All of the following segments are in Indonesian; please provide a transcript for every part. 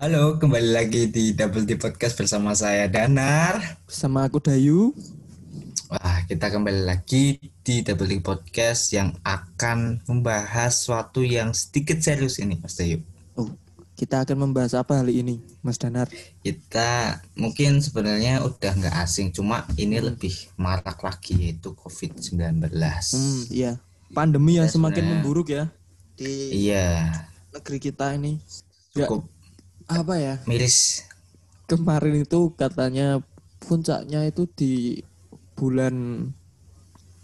Halo, kembali lagi di Double D Podcast bersama saya Danar. Sama aku Dayu. Wah, kita kembali lagi di Double D Podcast yang akan membahas suatu yang sedikit serius ini, Mas Dayu. Oh, kita akan membahas apa kali ini, Mas Danar? Kita mungkin sebenarnya udah nggak asing, cuma ini lebih marak lagi yaitu COVID-19. Hmm, iya. Pandemi yang semakin memburuk ya di Iya, negeri kita ini. Ya, cukup apa ya? miris. Kemarin itu katanya puncaknya itu di bulan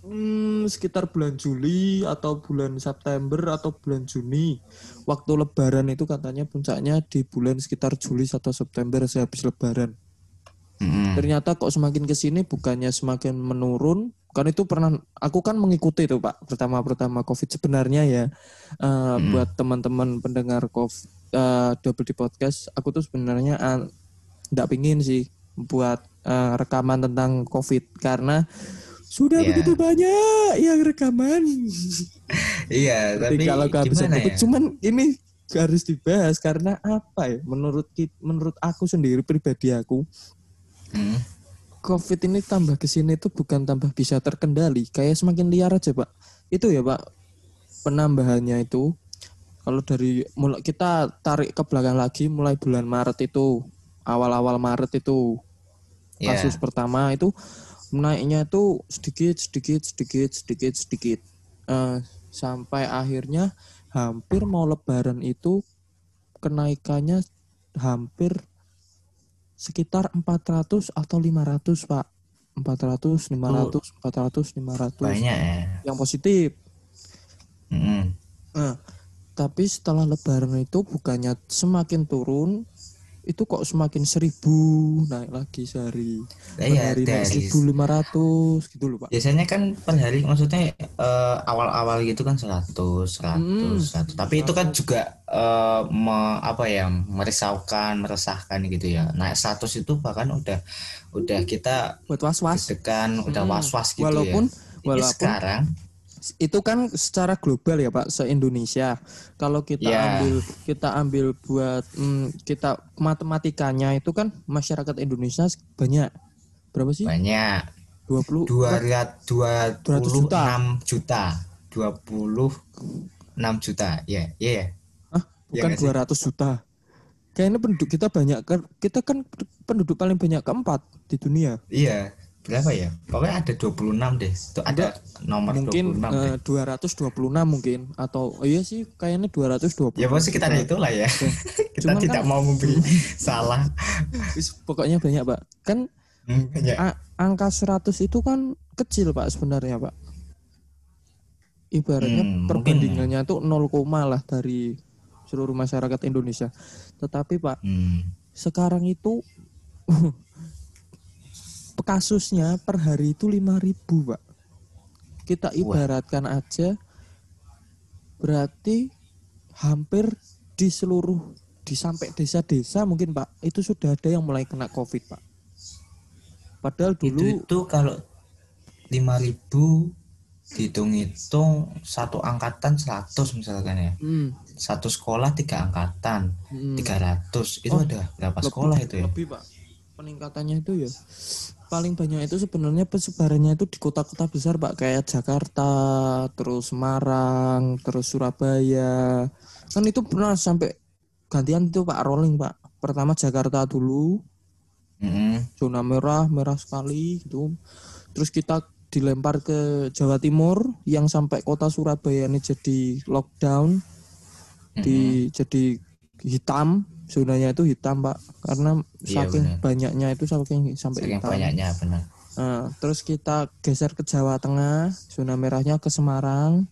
hmm, sekitar bulan Juli atau bulan September atau bulan Juni. Waktu lebaran itu katanya puncaknya di bulan sekitar Juli atau September sehabis lebaran. Mm-mm. ternyata kok semakin ke sini bukannya semakin menurun kan itu pernah aku kan mengikuti itu pak pertama pertama covid sebenarnya ya eh, Hmm. buat teman-teman pendengar covid double di podcast aku tuh sebenarnya tidak pingin sih buat eh, rekaman tentang covid karena sudah Iya. begitu banyak yang rekaman Iya, tapi tapi kalau kehabisan gimana topik ya? cuman ini harus dibahas karena apa ya menurut menurut aku sendiri pribadi aku Hmm. COVID ini tambah ke sini itu bukan tambah bisa terkendali, kayak semakin liar aja pak. Itu ya pak, penambahannya itu kalau dari mulai kita tarik ke belakang lagi, mulai bulan Maret itu, awal-awal Maret itu Iya. kasus pertama itu naiknya itu sedikit, sedikit, sedikit, sedikit, sedikit, Eh, sampai akhirnya hampir mau Lebaran itu kenaikannya hampir sekitar 400 atau 500 pak 400 500 400 500 Banyak ya. yang positif Mm-mm. nah tapi setelah lebaran itu bukannya semakin turun itu kok semakin seribu naik lagi sehari Lah per iya, hari naik dari- 1500 gitu loh pak Biasanya kan per hari maksudnya eh, awal-awal gitu kan 100, 100, Hmm. 100. Tapi itu kan juga eh, me- apa ya merisaukan, meresahkan gitu ya. Naik 100 itu bahkan udah udah kita buat was was degan, udah Hmm. was-was gitu walaupun ya. Ini walaupun sekarang itu kan secara global ya Pak se Indonesia. Kalau kita Ya. ambil kita ambil buat hmm, kita matematikanya itu kan masyarakat Indonesia banyak berapa sih? banyak 20 226 200 juta. juta. 26 juta. Ya, iya ya. Hah? Bukan sih? 200 juta. Kayaknya penduduk kita banyak kan kita kan penduduk paling banyak keempat di dunia. Iya. Berapa ya? Pokoknya ada 26 deh. Itu ada nomor mungkin 26 deh. eh, 226 mungkin atau oh iya sih kayaknya 220. Ya pokoknya sekitar itulah ya. Kita Cuman tidak kan- mau memberi salah. Pokoknya banyak Pak. Kan Hmm, banyak. A- angka 100 itu kan kecil pak sebenarnya pak ibaratnya Hmm, perbandingannya itu 0, lah dari seluruh masyarakat Indonesia tetapi pak Hmm. sekarang itu kasusnya per hari itu 5000 pak kita ibaratkan aja berarti hampir di seluruh di sampai desa-desa mungkin pak itu sudah ada yang mulai kena covid pak padahal Itu dulu itu kalau 5000 dihitung-hitung satu angkatan 100 misalkan ya. Hmm, Satu sekolah tiga angkatan, hmm. 300. Itu Oh, ada berapa lebih- sekolah itu ya? Lebih pak. Peningkatannya itu ya paling banyak itu sebenarnya persebarannya itu di kota-kota besar pak kayak Jakarta, terus Semarang, terus Surabaya. Kan itu pernah sampai gantian itu pak rolling pak. Pertama Jakarta dulu Mm-mm. zona merah merah sekali gitu. Terus kita dilempar ke Jawa Timur yang sampai kota Surabaya ini jadi lockdown di jadi hitam zonanya itu hitam pak karena Iya, saking benar. banyaknya itu saking sampai Saking hitam banyaknya benar. Nah, terus kita geser ke Jawa Tengah zona merahnya ke Semarang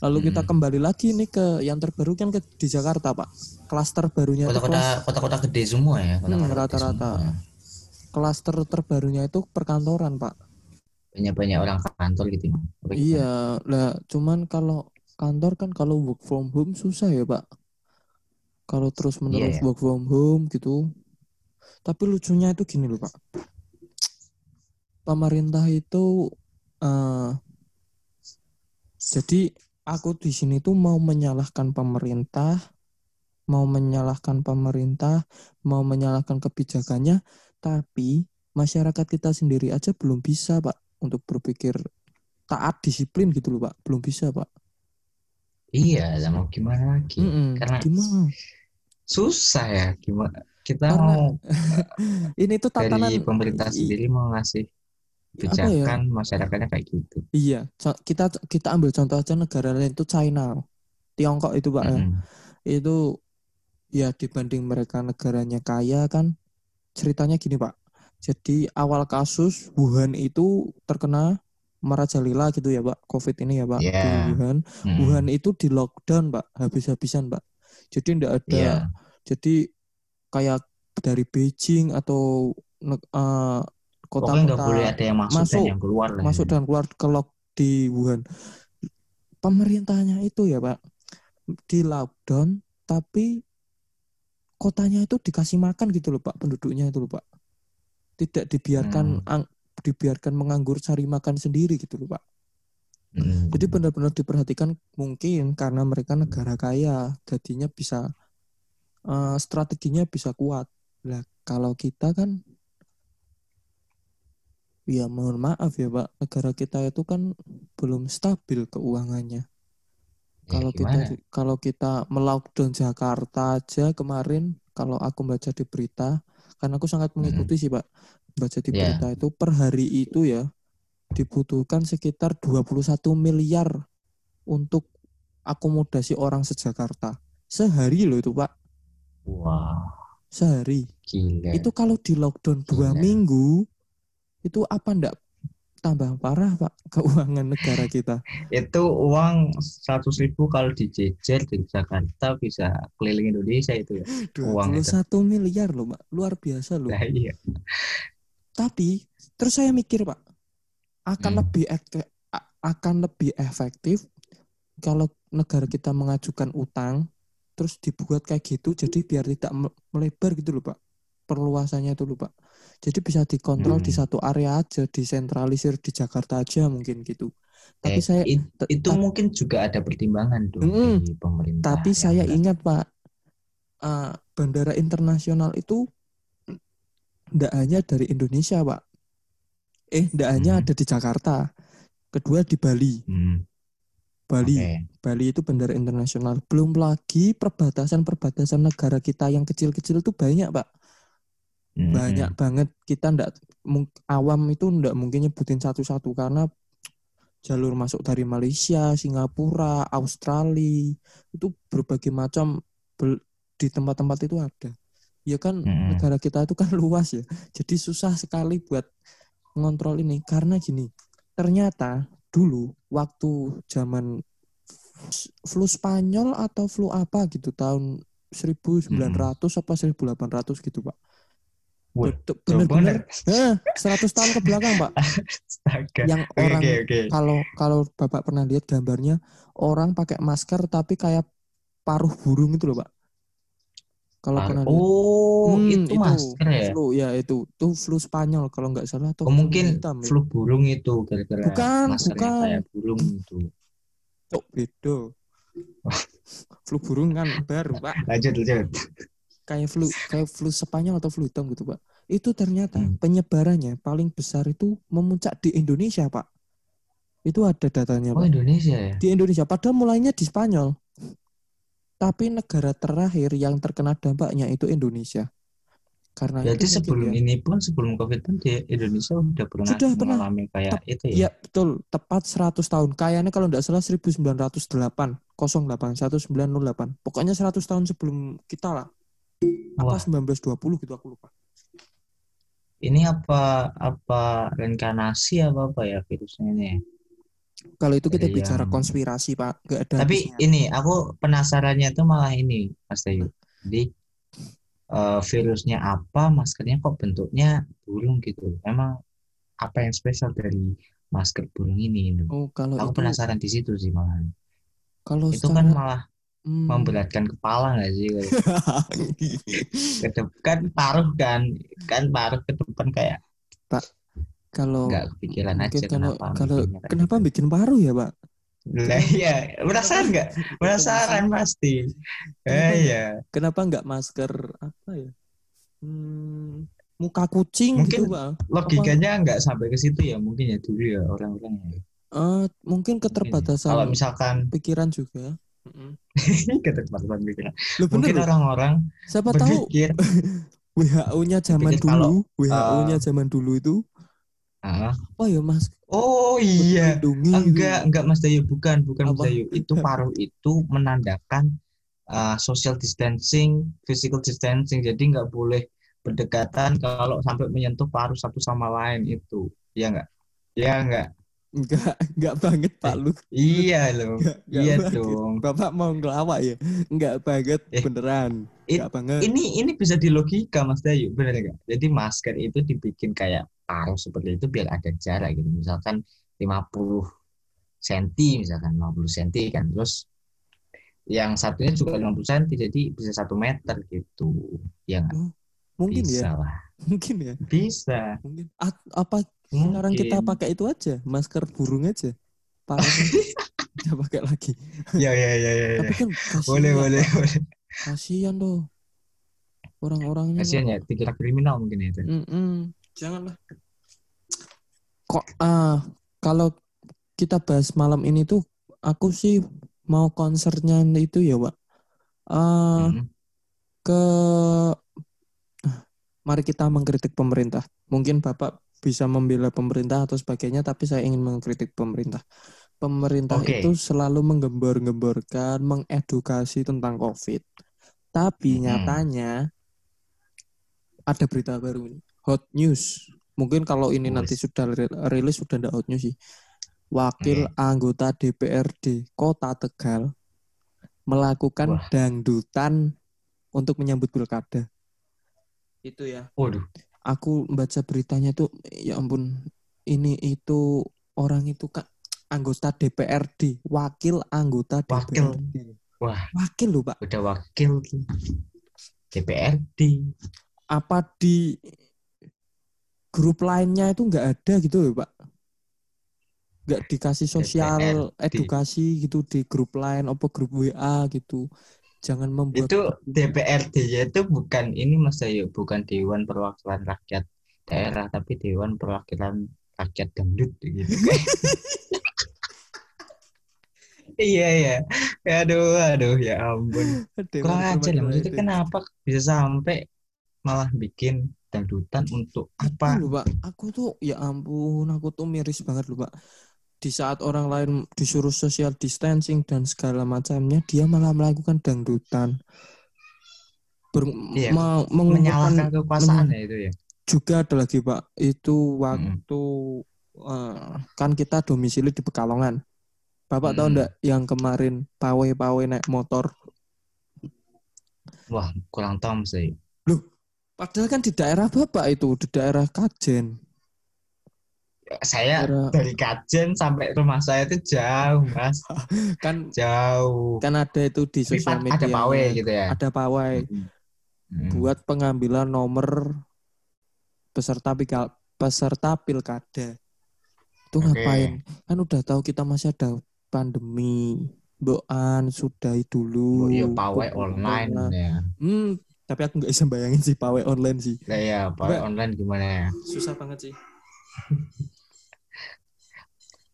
lalu kita Hmm. kembali lagi nih ke yang terbaru kan ke di Jakarta pak klaster barunya Kota-kota kota-kota gede semua ya, kota-kota gede Hmm, rata-rata. semua. klaster terbarunya itu perkantoran pak Banyak-banyak orang kantor gitu. iya lah cuman kalau kantor kan kalau work from home susah ya pak kalau terus menerus ya. work from home gitu tapi lucunya itu gini loh pak pemerintah itu eh jadi aku di sini tuh mau menyalahkan pemerintah mau menyalahkan pemerintah, mau menyalahkan kebijakannya, tapi masyarakat kita sendiri aja belum bisa, Pak, untuk berpikir taat disiplin gitu loh, Pak. Belum bisa, Pak. Iya, lah mau gimana lagi? Mm-mm. Karena Gimana? Susah ya gimana kita Karena mau Ini tuh tatanan dari pemerintah sendiri mau ngasih ya? kebijakan masyarakatnya kayak gitu. Iya, kita kita ambil contoh aja negara lain itu China, Tiongkok itu Pak ya. Mm-mm. Itu ya dibanding mereka negaranya kaya kan ceritanya gini Pak. Jadi awal kasus Wuhan itu terkena merajalela gitu ya Pak, COVID ini ya Pak Iya. di Wuhan. Mm-mm. Wuhan itu di lockdown Pak, habis-habisan Pak. Jadi enggak ada Iya. jadi kayak dari Beijing atau Pokoknya nggak kota-kota boleh ada yang masuk, masuk- dan yang keluar masuk dan keluar ke lock di Wuhan. Pemerintahnya itu ya Pak di lockdown tapi kotanya itu dikasih makan gitu loh Pak penduduknya itu loh Pak. Tidak dibiarkan Hmm. ang- dibiarkan menganggur cari makan sendiri gitu loh Pak. Mm. Jadi benar-benar diperhatikan mungkin karena mereka negara kaya jadinya bisa eh, strateginya bisa kuat. Lah kalau kita kan ya mohon maaf ya Pak, negara kita itu kan belum stabil keuangannya. Ya, Kalau kita gimana? kalau kita melockdown Jakarta aja kemarin kalau aku baca di berita karena aku sangat mengikuti sih Pak baca di Ya. berita itu per hari itu ya dibutuhkan sekitar 21 miliar untuk akomodasi orang sejakarta sehari loh itu Pak Wah, sehari gila. itu kalau di lockdown dua Gila. minggu itu apa ndak tambah parah Pak keuangan negara kita Itu uang 100 ribu kalau dijejer di Jakarta bisa keliling Indonesia itu ya. Uang. 21 miliar loh Pak luar biasa loh Nah, iya. Tapi terus saya mikir pak, akan Hmm. lebih akan lebih efektif kalau negara kita mengajukan utang terus dibuat kayak gitu, jadi biar tidak me- melebar gitu loh pak, perluasannya itu loh pak. Jadi bisa dikontrol Hmm. di satu area aja, disentralisir di Jakarta aja mungkin gitu. Tapi Eh, saya it- itu ta- mungkin juga ada pertimbangan dong di pemerintah. tapi yang saya ingat pak, eh, bandara internasional itu tidak hanya dari Indonesia pak, eh tidak hanya Hmm. ada di Jakarta, kedua di Bali, Hmm, Bali, oke. Bali itu bandara internasional. Belum lagi perbatasan-perbatasan negara kita yang kecil-kecil itu banyak pak, Hmm, banyak banget. Kita ndak awam itu ndak mungkin nyebutin satu-satu karena jalur masuk dari Malaysia, Singapura, Australia itu berbagai macam di tempat-tempat itu ada. Ya kan Mm-mm. negara kita itu kan luas ya. Jadi susah sekali buat ngontrol ini karena gini. Ternyata dulu waktu zaman flu Spanyol atau flu apa gitu tahun 1900 apa 1800 gitu, Pak. Banget. eh, 100 tahun ke belakang, Pak. Astaga. Yang orang oke, oke. kalau kalau Bapak pernah lihat gambarnya orang pakai masker tapi kayak paruh burung itu loh, Pak. Kalau Par- pernah. Oh, Hmm, itu masker ya? Flu ya itu. Itu flu Spanyol kalau nggak salah atau Oh, mungkin hitam ya. flu burung itu gara-gara Bukan, bukan. kayak burung itu. Oh, beda. flu burung kan baru, Pak. Lanjut, lanjut. Kayak flu kayak flu Spanyol atau flu hitam gitu, Pak. Itu ternyata Hmm. penyebarannya paling besar itu memuncak di Indonesia, Pak. Itu ada datanya, Oh, Pak. Indonesia ya? Di Indonesia padahal mulainya di Spanyol. Tapi negara terakhir yang terkena dampaknya itu Indonesia. Karena mungkin sebelum ya. ini pun sebelum Covid pun di Indonesia udah pernah Sudah pernah. mengalami kayak itu Ya ya. betul, tepat 100 tahun. Kayaknya kalau tidak salah 1908, 08, 1908. Pokoknya 100 tahun sebelum kita lah. Apa Wah. 1920 gitu aku lupa. Ini apa apa reinkarnasi apa apa ya virusnya ini? Kalau itu kita Dari bicara yang- konspirasi, Pak. Gak ada Tapi habisnya. ini aku penasarannya tuh malah ini, Mas Tayu. Jadi eh, virusnya apa, maskernya kok bentuknya burung gitu. Emang apa yang spesial dari masker burung ini? Gitu. Oh, kalau Aku itu penasaran di situ sih malah. kalau Itu kan secara- malah Hmm. memberatkan kepala nggak sih? Ke depan kan paruh kan, kan paruh ke depan kayak kalau nggak kepikiran mungkin aja kalau kenapa kalau bikinnya kenapa gitu. bikin paru ya, Pak? Lah iya, penasaran nggak? Penasaran pasti. Eh ya, Kenapa nggak masker apa ya? Hmm, muka kucing Mungkin gitu, Pak. logikanya nggak sampai ke situ ya mungkin ya dulu ya orang-orang ya. Eh, mungkin Mungkin. keterbatasan Kalau misalkan pikiran juga. Keterbatasan pikiran, Loh mungkin orang-orang Siapa tahu berpikir, WHO-nya zaman kalau, dulu, WHO-nya zaman dulu itu ah, apa ya Mas? oh iya, gitu. enggak enggak Mas Dayu, bukan bukan Mas Apa? Dayu. Itu paruh itu menandakan uh, social distancing, physical distancing. Jadi nggak boleh berdekatan kalau sampai menyentuh paruh satu sama lain itu, ya enggak? Ya enggak? Enggak, enggak banget Pak Lu. Iya loh, Enggak, enggak iya banget. dong. Bapak mau ngelawak ya? Enggak banget Eh, beneran. it- Enggak banget. Ini ini bisa dilogika Mas Dayu, benar nggak? Jadi masker itu dibikin kayak paruh seperti itu biar ada jarak gitu. Misalkan 50 cm misalkan 50 cm kan. Terus yang satunya juga 50 cm jadi bisa satu meter gitu. Ya nggak? Mungkin bisa ya, lah. mungkin ya. Bisa. Mungkin At- apa sekarang kita Mungkin. pakai itu aja, masker burung aja. Kita pakai lagi. Ya ya ya ya. ya. Tapi kan kasihan, Boleh boleh boleh. Kasihan loh. Orang-orangnya. Kasihan ya, dikira kriminal mungkin ya itu. Mm-mm. Janganlah. Kok ah kalau kita bahas malam ini tuh aku sih mau konsernya itu ya, Pak. Ah, Hmm. ke mari kita mengkritik pemerintah. Mungkin Bapak bisa membela pemerintah atau sebagainya, tapi saya ingin mengkritik pemerintah. Pemerintah Oke. itu selalu menggembor-gemborkan, mengedukasi tentang COVID. Tapi Mm-mm. nyatanya ada berita baru ini, hot news. Mungkin kalau ini nanti sudah ri- rilis sudah ada hot news sih. Wakil anggota DPRD Kota Tegal melakukan Wah. dangdutan untuk menyambut pilkada. Itu ya. Waduh. Aku baca beritanya tuh ya ampun ini itu orang itu kan anggota DPRD, wakil anggota Wakil. DPRD. Wah, Wakil loh, Pak. udah wakil DPRD. Apa di grup lainnya itu nggak ada gitu loh, Pak? Nggak dikasih sosial DPRD. edukasi gitu di grup lain, apa grup WA gitu. Jangan membuat Itu DPRD ya itu bukan ini Mas Dayu, bukan Dewan Perwakilan Rakyat Daerah, tapi Dewan Perwakilan Rakyat Dangdut gitu. Iya iya. Aduh aduh ya ampun. Kurang aja lah maksudnya kenapa bisa sampai malah bikin dangdutan untuk apa? loh, Pak. Aku tuh ya ampun, aku tuh miris banget loh, Pak. Di saat orang lain disuruh social distancing dan segala macamnya, dia malah melakukan dangdutan. Ber- Iya, mengumpulkan Menyalahkan kekuasaan ya itu ya. juga ada lagi, Pak. Itu waktu eh, kan kita domisili di Pekalongan. Bapak tahu Mm-mm. enggak yang kemarin pawe-pawe naik motor? Wah, kurang tahu Mas Dayu. Padahal kan di daerah Bapak itu, di daerah Kajen. Saya Daerah- dari Kajen sampai rumah saya itu jauh, Mas. Kan Jauh. kan ada itu di sosial media. ada pawai gitu ya. Ada pawai. Mm. buat pengambilan nomor peserta pikal, peserta pilkada. Itu Oke. ngapain? Kan udah tahu kita masih ada pandemi. Boan sudahi dulu. Oh, iya pawai online. ya. Hmm, tapi aku nggak bisa bayangin sih pawai online sih. Lah ya, pawai Mbak. online gimana ya? Susah banget sih.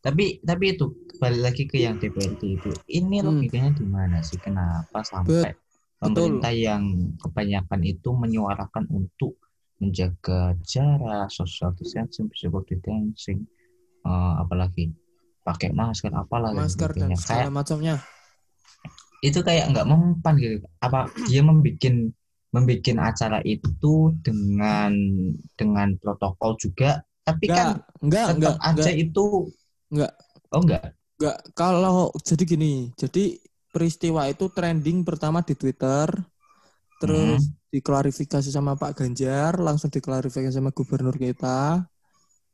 Tapi tapi itu balik lagi ke yang DPRD itu. Ini Hmm. logikanya di mana sih? Kenapa sampai pemerintah yang kebanyakan itu menyuarakan untuk menjaga jarak, social distancing, physical distancing, eh, apalagi pakai masker, apalah dan Masker dan sebagainya. segala macamnya. itu kayak nggak mempan gitu. Apa dia membikin membikin acara itu dengan dengan protokol juga, tapi kan Enggak, enggak, tetap enggak, aja enggak, itu Nggak. Oh enggak. enggak. Kalau jadi gini, jadi peristiwa itu trending pertama di Twitter, terus Hmm. diklarifikasi sama Pak Ganjar, langsung diklarifikasi sama gubernur kita,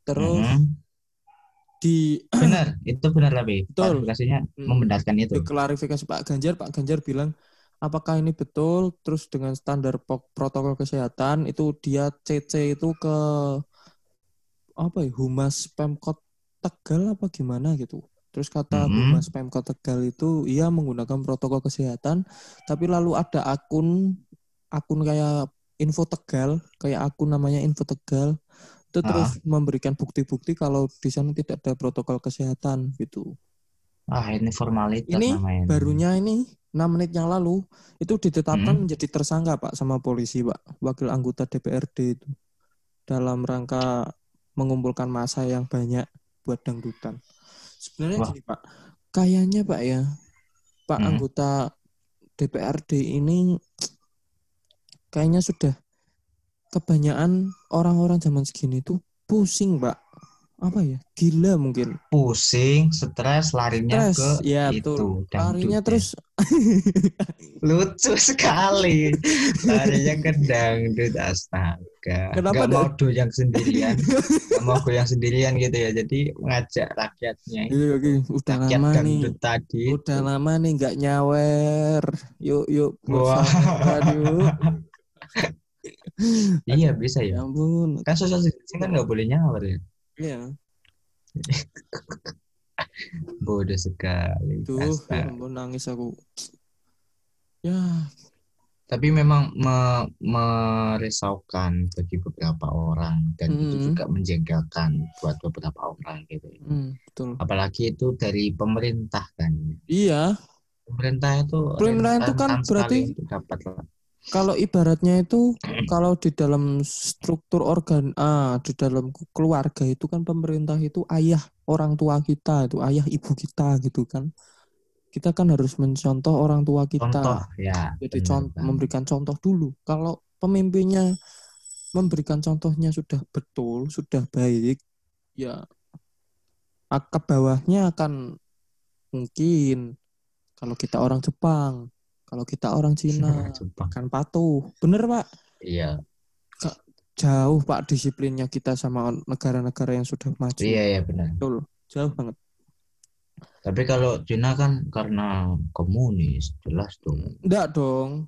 terus Mhm. di benar, itu benar tapi Betul. klarifikasinya Hmm. membenarkan itu. diklarifikasi Pak Ganjar, Pak Ganjar bilang apakah ini betul, terus dengan standar protokol kesehatan itu dia CC itu ke apa ya Humas Pemkot Tegal apa gimana gitu. Terus kata Mhm. Humas Pemkot Tegal itu ia menggunakan protokol kesehatan, tapi lalu ada akun akun kayak Info Tegal, kayak akun namanya Info Tegal, itu Ah. terus memberikan bukti-bukti kalau di sana tidak ada protokol kesehatan gitu. Ah, ini formalitas Ini namanya. barunya ini 6 menit yang lalu itu ditetapkan Hmm. menjadi tersangka Pak sama polisi Pak, wakil anggota DPRD itu dalam rangka mengumpulkan massa yang banyak buat dangdutan. Sebenarnya Wah. gini Pak, kayaknya Pak ya, Pak Hmm. anggota DPRD ini kayaknya sudah kebanyakan orang-orang zaman segini tuh pusing Pak. Apa ya? Gila mungkin. Pusing, stres, larinya Stres, ke ya itu. betul. Larinya ya. terus lucu sekali. larinya ke dangdut astaga. Kenapa Gak mau goyang sendirian. Gak mau goyang sendirian gitu ya. Jadi mengajak rakyatnya. Iya, oke. udah Rakyat lama nih. tadi. Udah lama nih nggak nyawer. Yuk, yuk. Bersahabat, yuk. Iya bisa Ya ya. ampun. Kan distancing kan nggak boleh nyawer ya. Iya. Bodoh sekali. Tuh, ya ampun nangis aku. Ya, Tapi memang me- merisaukan bagi beberapa orang dan itu Mm. juga menjengkelkan buat beberapa orang gitu. hmm, betul. Apalagi itu dari pemerintah kan. Iya, Pemerintah itu Pemerintah itu kan berarti dapat. Kalau ibaratnya itu kalau di dalam struktur organ ah di dalam keluarga itu kan pemerintah itu ayah orang tua kita itu ayah ibu kita gitu kan. Kita kan harus mencontoh orang tua kita. contoh ya. Jadi benar con- banget. memberikan contoh dulu. Kalau pemimpinnya memberikan contohnya sudah betul, sudah baik, ya ke bawahnya akan mungkin kalau kita orang Jepang, kalau kita orang Cina Jepang. akan patuh. Bener Pak? Iya, Jauh Pak disiplinnya kita sama negara-negara yang sudah maju. iya iya benar. Betul, jauh banget. Tapi kalau Cina kan karena komunis, jelas dong. Enggak dong.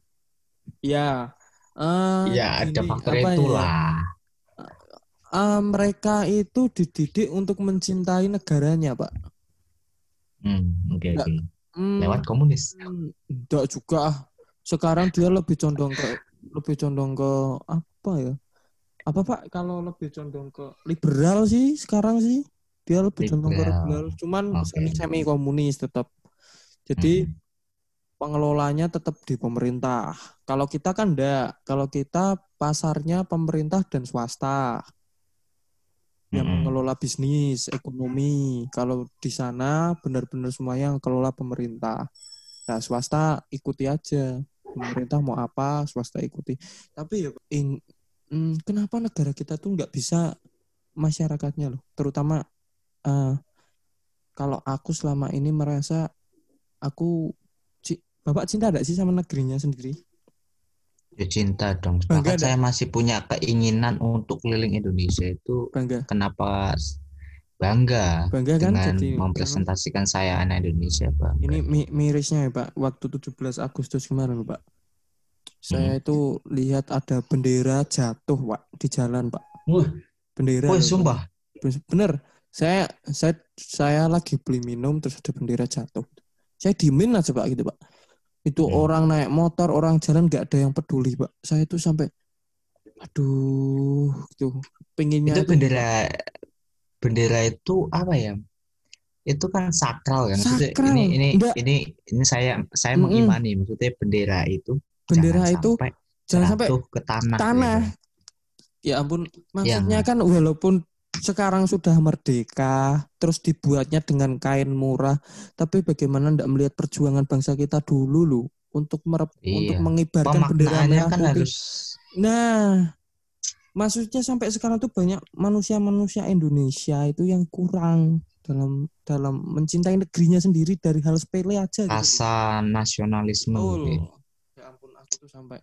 Ya. eh, Iya, ada gini, faktor ya? itulah. Ah, mereka itu dididik untuk mencintai negaranya, Pak. Hmm, oke Nggak. oke. Hmm, Lewat komunis. Enggak juga. ah. Sekarang dia lebih condong ke lebih condong ke apa ya? Apa Pak kalau lebih condong ke liberal sih sekarang sih? Dia lebih condong ke Liberal. liberal. Cuman semi semi komunis tetap. Jadi Hmm. pengelolanya tetap di pemerintah. Kalau kita kan enggak. Kalau kita pasarnya pemerintah dan swasta. Yang mengelola bisnis, ekonomi. Kalau di sana benar-benar semuanya yang kelola pemerintah. Nah, swasta ikuti aja. Pemerintah mau apa, swasta ikuti. Tapi ya, in- mm, kenapa negara kita tuh nggak bisa masyarakatnya loh, terutama eh, kalau aku selama ini merasa aku Bapak cinta enggak sih sama negerinya sendiri? Ya cinta dong. Bangga Bahkan saya masih punya keinginan untuk keliling Indonesia itu Bangga. kenapa bangga Bangga kan dengan jadi mempresentasikan saya anak Indonesia, Bang. Ini mi- mirisnya ya Pak, waktu 17 Agustus kemarin Pak. Saya itu lihat ada bendera jatuh Pak di jalan Pak. Wah, Bendera. wah sumpah. Pak. Bener. Saya saya saya lagi beli minum terus ada bendera jatuh. Saya diemin aja Pak gitu Pak. Itu Hmm. orang naik motor, orang jalan nggak ada yang peduli Pak. Saya itu sampai aduh gitu. Pengennya Itu itu- bendera bendera itu apa ya? Itu kan sakral kan. Maksudnya Sakral. ini ini Nggak. ini ini saya saya Mm-mm. mengimani maksudnya bendera itu bendera jangan itu sampai jangan sampai ke tanah. tanah. gitu. Ya ampun, maksudnya Iya. kan walaupun sekarang sudah merdeka, terus dibuatnya dengan kain murah, tapi bagaimana tidak melihat perjuangan bangsa kita dulu loh untuk merep, Iya. untuk mengibarkan bendera merah kan putih. harus Nah, maksudnya sampai sekarang tuh banyak manusia-manusia Indonesia itu yang kurang dalam dalam mencintai negerinya sendiri dari hal sepele aja gitu. rasa nasionalisme Betul. gitu. Ya ampun aku tuh sampai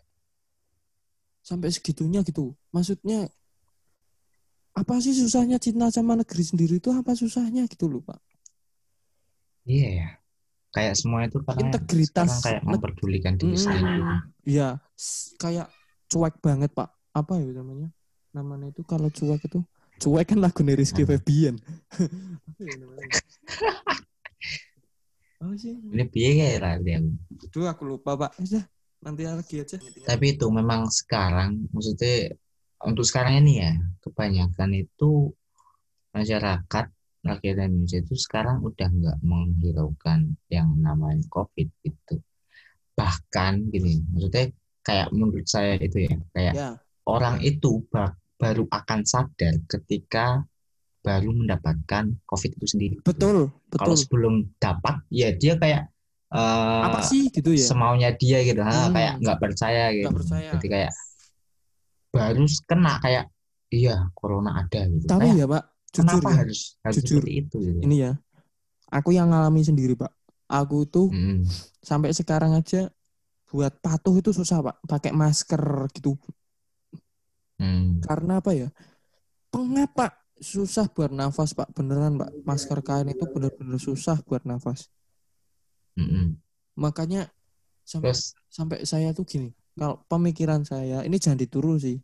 sampai segitunya gitu. Maksudnya apa sih susahnya cinta sama negeri sendiri itu apa susahnya gitu loh Pak. Iya ya. Kayak semua itu karena Integritas kayak memperdulikan diri Mm-mm. sendiri. Iya, kayak cuek banget Pak. Apa ya namanya? Namanya itu kalau cuek itu cuek kan lagu Rizky Hmm. Febian. apa ya? Apa sih? Ini piye kayak aku. Aduh, aku lupa, Pak. Sudah, nanti lagi aja. Tapi itu memang sekarang, maksudnya untuk sekarang ini ya, kebanyakan itu masyarakat rakyat Indonesia itu sekarang udah nggak menghiraukan yang namanya COVID gitu. Bahkan gini, maksudnya kayak menurut saya itu ya, kayak Ya, orang itu ba- baru akan sadar ketika baru mendapatkan COVID itu sendiri. betul, Kalau betul. sebelum dapat, ya dia kayak eh, Apa sih gitu ya? semaunya dia gitu, ha, Hmm. kayak nggak percaya gitu. Nggak percaya. Jadi kayak baru kena kayak iya corona ada gitu. Tapi Kayak, ya, Pak, jujur kenapa ya. harus harus Jujur. seperti itu gitu. Ini ya. Aku yang ngalami sendiri, Pak. Aku tuh Mm, sampai sekarang aja buat patuh itu susah, Pak. Pakai masker gitu. mm, Karena apa ya? Pengap, Pak. Susah buat nafas, Pak. Beneran, Pak. Masker kain itu bener-bener susah buat nafas. mm, mm. Makanya sampai Terus sampai saya tuh gini. Kalau pemikiran saya, ini jangan ditiru sih.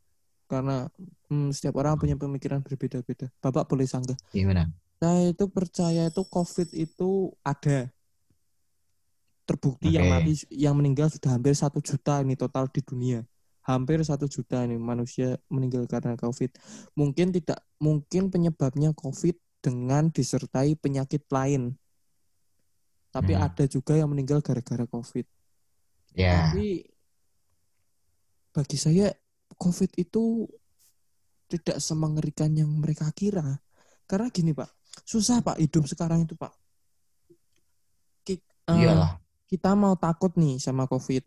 Karena hmm, setiap orang punya pemikiran berbeda-beda. Bapak boleh sanggah. gimana? Saya itu percaya itu COVID itu ada. Terbukti yang Oke. mati, yang meninggal sudah hampir satu juta ini total di dunia. Hampir satu juta ini manusia meninggal karena COVID. Mungkin tidak, mungkin penyebabnya COVID dengan disertai penyakit lain. Tapi Hmm. ada juga yang meninggal gara-gara COVID. Ya, Tapi bagi saya COVID itu tidak semengerikan yang mereka kira. Karena gini Pak, susah Pak hidup sekarang itu Pak. Ki- eh, iyalah. kita mau takut nih sama COVID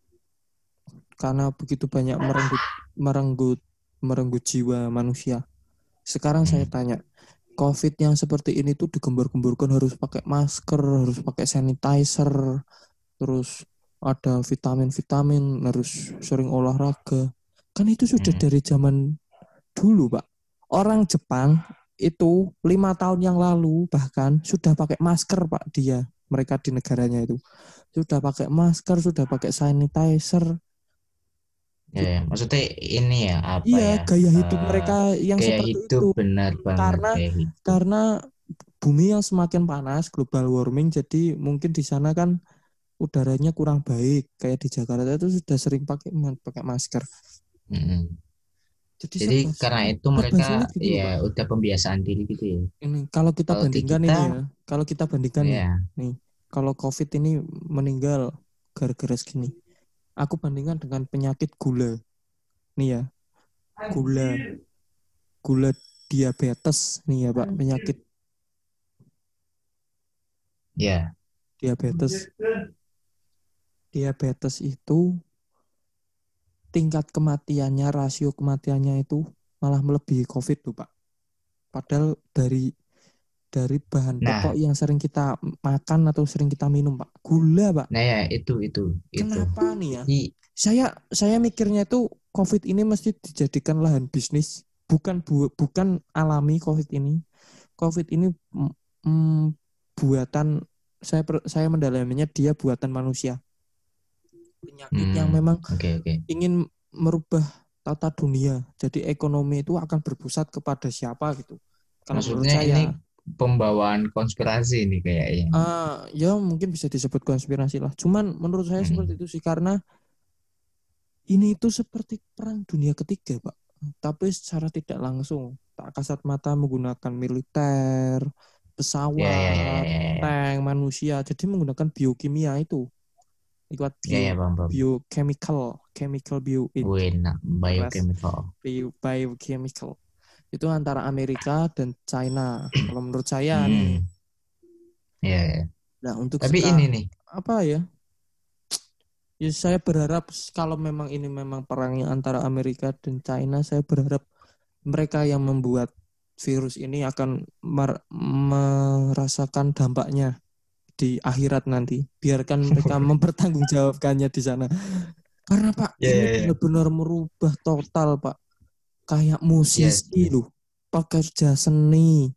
karena begitu banyak merenggut merenggut merenggut jiwa manusia. Sekarang saya Hmm. tanya, COVID yang seperti ini tuh digembur-gemburkan harus pakai masker, harus pakai sanitizer, terus ada vitamin-vitamin, harus sering olahraga. Kan itu sudah Hmm. dari zaman dulu, Pak. Orang Jepang itu lima tahun yang lalu bahkan sudah pakai masker, Pak. Dia mereka di negaranya itu sudah pakai masker, sudah pakai sanitizer. Ya, ya. maksudnya ini ya apa Iya, ya? gaya hidup eh, mereka yang gaya seperti hidup itu. benar banget Karena-. Karena bumi yang semakin panas, global warming, jadi mungkin di sana kan udaranya kurang baik. Kayak di Jakarta itu sudah sering pakai pakai masker. Mm-mm. Jadi, Jadi karena itu mereka gitu loh, ya udah pembiasaan diri gitu ya. ini kalau kita Kalau di bandingkan kita- ini ya, kalau kita bandingkan nih, Ya, kalau COVID ini meninggal gara-gara segini. Aku bandingkan dengan penyakit gula. Nih ya, gula. Gula diabetes nih ya, Pak, penyakit ya. diabetes. Diabetes itu tingkat kematiannya, rasio kematiannya itu malah melebihi COVID tuh, Pak. Padahal dari dari bahan Nah. pokok yang sering kita makan atau sering kita minum, Pak. Gula, Pak. Nah ya itu itu itu. Kenapa nih ya? Jadi saya saya mikirnya itu COVID ini mesti dijadikan lahan bisnis, bukan bu, bukan alami COVID ini. COVID ini mm, mm, buatan saya per- saya mendalaminya dia buatan manusia. Penyakit yang Hmm, memang oke oke. ingin merubah tata dunia. Jadi ekonomi itu akan berpusat kepada siapa gitu. Kalau menurut Maksudnya saya, ini pembawaan konspirasi ini kayaknya. Ah, ya mungkin bisa disebut konspirasi lah. Cuman menurut saya Hmm. seperti itu sih karena ini itu seperti perang dunia ketiga, Pak. Tapi secara tidak langsung, tak kasat mata menggunakan militer, pesawat, Ya ya ya ya. ya. tank, manusia. Jadi menggunakan biokimia itu. Lewat bio, Ya ya bang bang. biochemical, chemical bio, Wena biochemical. bio- biochemical. Itu antara Amerika dan China. Kalau menurut saya Hmm. nih. Ya, ya. Nah, untuk Tapi sekarang- ini nih, apa ya? Ya saya berharap kalau memang ini memang perangnya antara Amerika dan China, saya berharap mereka yang membuat virus ini akan mer- merasakan dampaknya di akhirat nanti. Biarkan mereka mempertanggungjawabkannya di sana. Karena Pak, Ya, ini ya, ya. benar-benar merubah total, Pak. Kayak musisi Yes. loh, pekerja seni,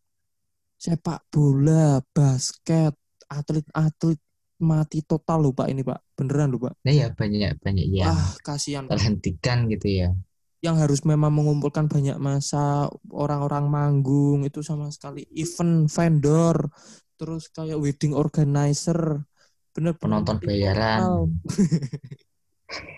sepak bola, basket, atlet-atlet mati total loh Pak ini Pak. Beneran loh Pak. nah ya banyak banyak yang Wah, kasihan terhentikan gitu ya. Yang harus memang mengumpulkan banyak masa, orang-orang manggung itu sama sekali event vendor, terus kayak wedding organizer bener penonton bayaran.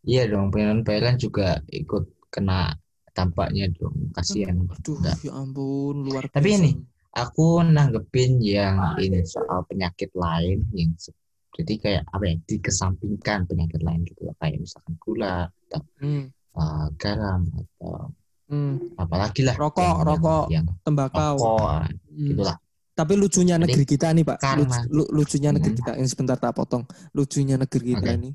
Iya dong, penonton bayaran juga ikut kena dampaknya dong. Kasihan. Aduh, Enggak. ya ampun, luar biasa. Tapi ini, Aku nanggepin yang ini soal penyakit lain yang jadi kayak apa ya dikesampingkan penyakit lain gitu loh. kayak misalkan gula atau Hmm, uh, garam atau hmm. apalagi lah Rokok, yang, rokok, yang, tembakau. rokok Hmm. gitulah Tapi lucunya Jadi, negeri kita nih, Pak. Lucu- lu- lucunya negeri Hmm. kita. Ini sebentar tak potong. Lucunya negeri kita Oke. ini.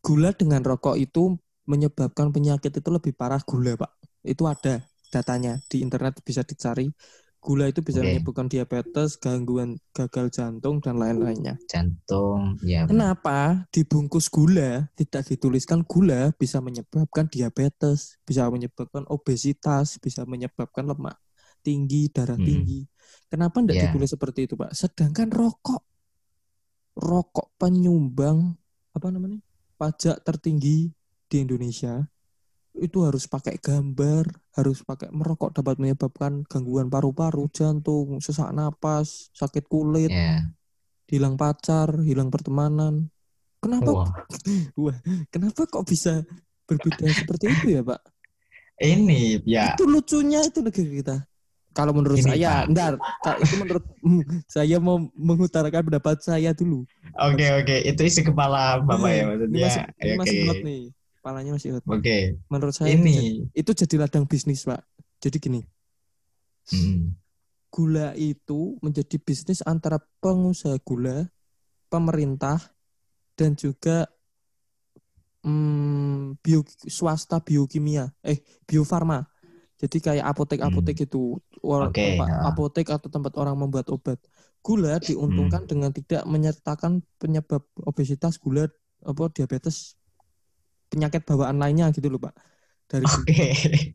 Gula dengan rokok itu menyebabkan penyakit itu lebih parah gula, Pak. Itu ada datanya di internet bisa dicari. Gula itu bisa Oke. menyebabkan diabetes, gangguan gagal jantung dan lain-lainnya. jantung ya Kenapa dibungkus gula tidak dituliskan gula bisa menyebabkan diabetes, bisa menyebabkan obesitas, bisa menyebabkan lemak tinggi, darah Hmm. tinggi. Kenapa tidak Ya. ditulis seperti itu, Pak? Sedangkan rokok, rokok penyumbang apa namanya pajak tertinggi di Indonesia itu harus pakai gambar, harus pakai merokok dapat menyebabkan gangguan paru-paru, jantung, sesak napas, sakit kulit, ya hilang pacar, hilang pertemanan. Kenapa wah Wah, kenapa kok bisa berbeda seperti itu ya, Pak? ini ya Itu lucunya itu negeri kita. Kalau menurut Ini, saya, Pak. Kak, itu menurut saya mau mengutarakan pendapat saya dulu. oke oke itu isi kepala bapak ya Ini maksudnya masih, ini oke masih hot nih. Kepalanya masih hot. oke Menurut saya itu, jadi, ini itu jadi ladang bisnis, Pak. Jadi gini, Hmm, gula itu menjadi bisnis antara pengusaha gula, pemerintah, dan juga hmm, bio, swasta biokimia, eh biofarma. Jadi kayak apotek-apotek itu, or- Hmm. Oke, tempat ya. apotek atau tempat orang membuat obat. Gula diuntungkan Hmm. dengan tidak menyertakan penyebab obesitas, gula, apa diabetes, penyakit bawaan lainnya gitu loh pak. Dari oke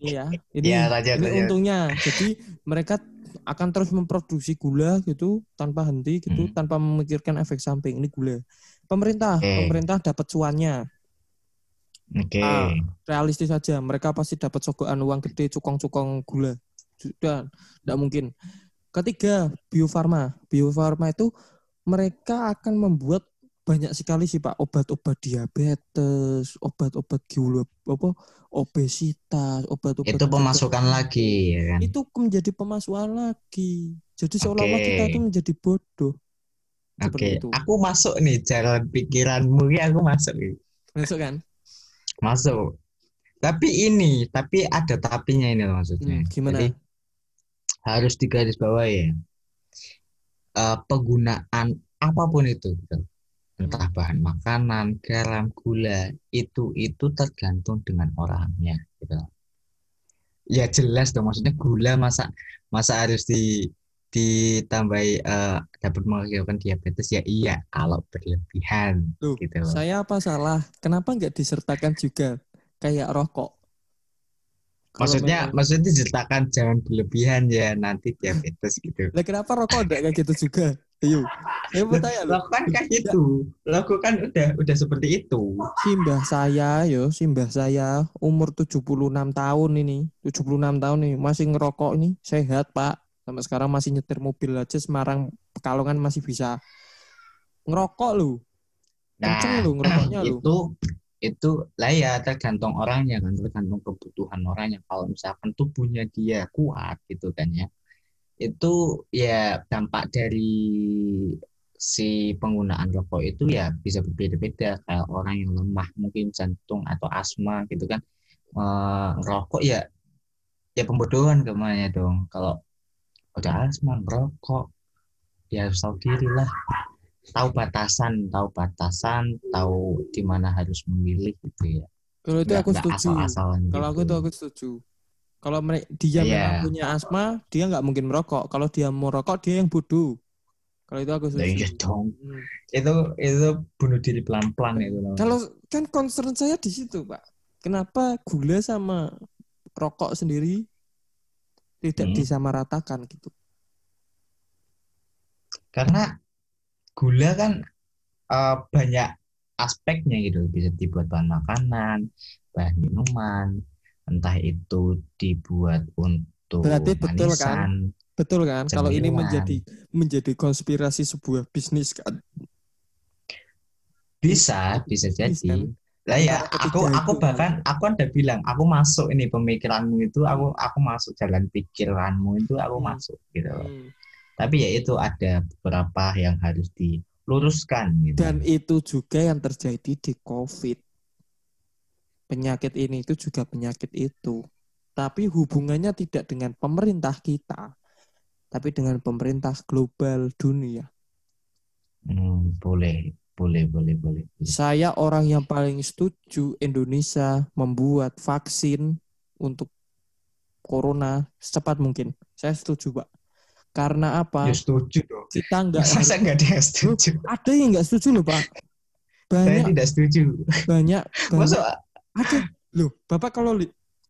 Iya, ini, Ya, lanjut, ini lanjut. untungnya. Jadi mereka akan terus memproduksi gula gitu tanpa henti gitu, Hmm. tanpa memikirkan efek samping. Ini gula. Pemerintah, Oke. pemerintah dapat cuannya. Oke Ah. Realistis saja, mereka pasti dapat sogokan uang gede, cukong-cukong gula. Sudah, tidak mungkin. Ketiga, biofarma. Biofarma itu mereka akan membuat banyak sekali sih Pak obat-obat diabetes, obat-obat gula, apa obesitas, obat-obat itu pemasukan lagi ya kan itu menjadi pemasukan lagi. Jadi seolah-olah Oke. kita itu menjadi bodoh. Oke, itu. aku masuk nih jalan pikiranmu ya aku masuk nih. Masuk kan? Masuk. Tapi ini, tapi ada tapinya ini loh maksudnya. Hmm, gimana? Jadi harus digaris bawah ya. Eh, penggunaan apa pun itu, gitu. entah Hmm. bahan makanan, garam, gula, itu itu tergantung dengan orangnya, gitu. Ya jelas dong, maksudnya gula masa masa harus di ditambahi eh, dapat mengakibatkan diabetes ya iya kalau berlebihan Loh, gitu loh. Saya apa salah? Kenapa nggak disertakan juga kayak rokok? Kalau Maksudnya memang- maksudnya diceritakan jangan berlebihan ya nanti diabetes gitu. Lah kenapa rokok enggak kayak gitu juga? Ayo. Saya mau tanya loh. Lo kan kayak gitu. Lo kan udah udah seperti itu. Simbah saya yo, simbah saya umur 76 tahun ini. 76 tahun nih masih ngerokok ini sehat, Pak. Sampai sekarang masih nyetir mobil aja Semarang Pekalongan masih bisa ngerokok lu. Kenceng Nah, lu ngerokoknya lu. itu itu lah ya tergantung orangnya kan tergantung kebutuhan orangnya kalau misalkan tubuhnya dia kuat gitu kan ya itu ya dampak dari si penggunaan rokok itu ya bisa berbeda-beda kayak orang yang lemah mungkin jantung atau asma gitu kan Eh, ngerokok ya ya pembodohan ke mana dong kalau udah asma ngerokok ya harus tahu diri lah tahu batasan, tahu batasan, tahu di mana harus memilih gitu ya. Kalau itu Nggak- aku nggak setuju. asal-asalan Kalau aku gitu. itu aku setuju. Kalau dia Iya. memang punya asma, dia nggak mungkin merokok. Kalau dia mau rokok, dia yang bodoh. Kalau itu aku iya setuju. dong. Hmm. Itu itu bunuh diri pelan-pelan itu. namanya. Kalau kan concern saya di situ, Pak. Kenapa gula sama rokok sendiri tidak Hmm. disamaratakan gitu? karena gula kan eh, banyak aspeknya gitu bisa dibuat bahan makanan, bahan minuman, entah itu dibuat untuk Berarti betul kan? manisan. Betul kan? Kalau ini Cemilan. menjadi menjadi konspirasi sebuah bisnis kan? Bisa, bisa Bisa, jadi. kan? Lah ya, aku aku bahkan aku ada bilang, aku masuk ini pemikiranmu itu, aku aku masuk jalan pikiranmu itu aku Hmm. masuk gitu. Hmm. Tapi ya itu ada beberapa yang harus diluruskan gitu. Dan itu juga yang terjadi di COVID. Penyakit ini itu juga penyakit itu. Tapi hubungannya tidak dengan pemerintah kita, tapi dengan pemerintah global dunia. Hmm, boleh, boleh, boleh, boleh. Saya orang yang paling setuju Indonesia membuat vaksin untuk corona secepat mungkin. Saya setuju, Pak. Karena apa? Ya setuju dong. Kita nggak Masa nggak ada yang setuju? ada yang nggak setuju loh, Pak. Saya Banyak, tidak setuju. banyak, banyak. Masa Ada. Loh, Bapak kalau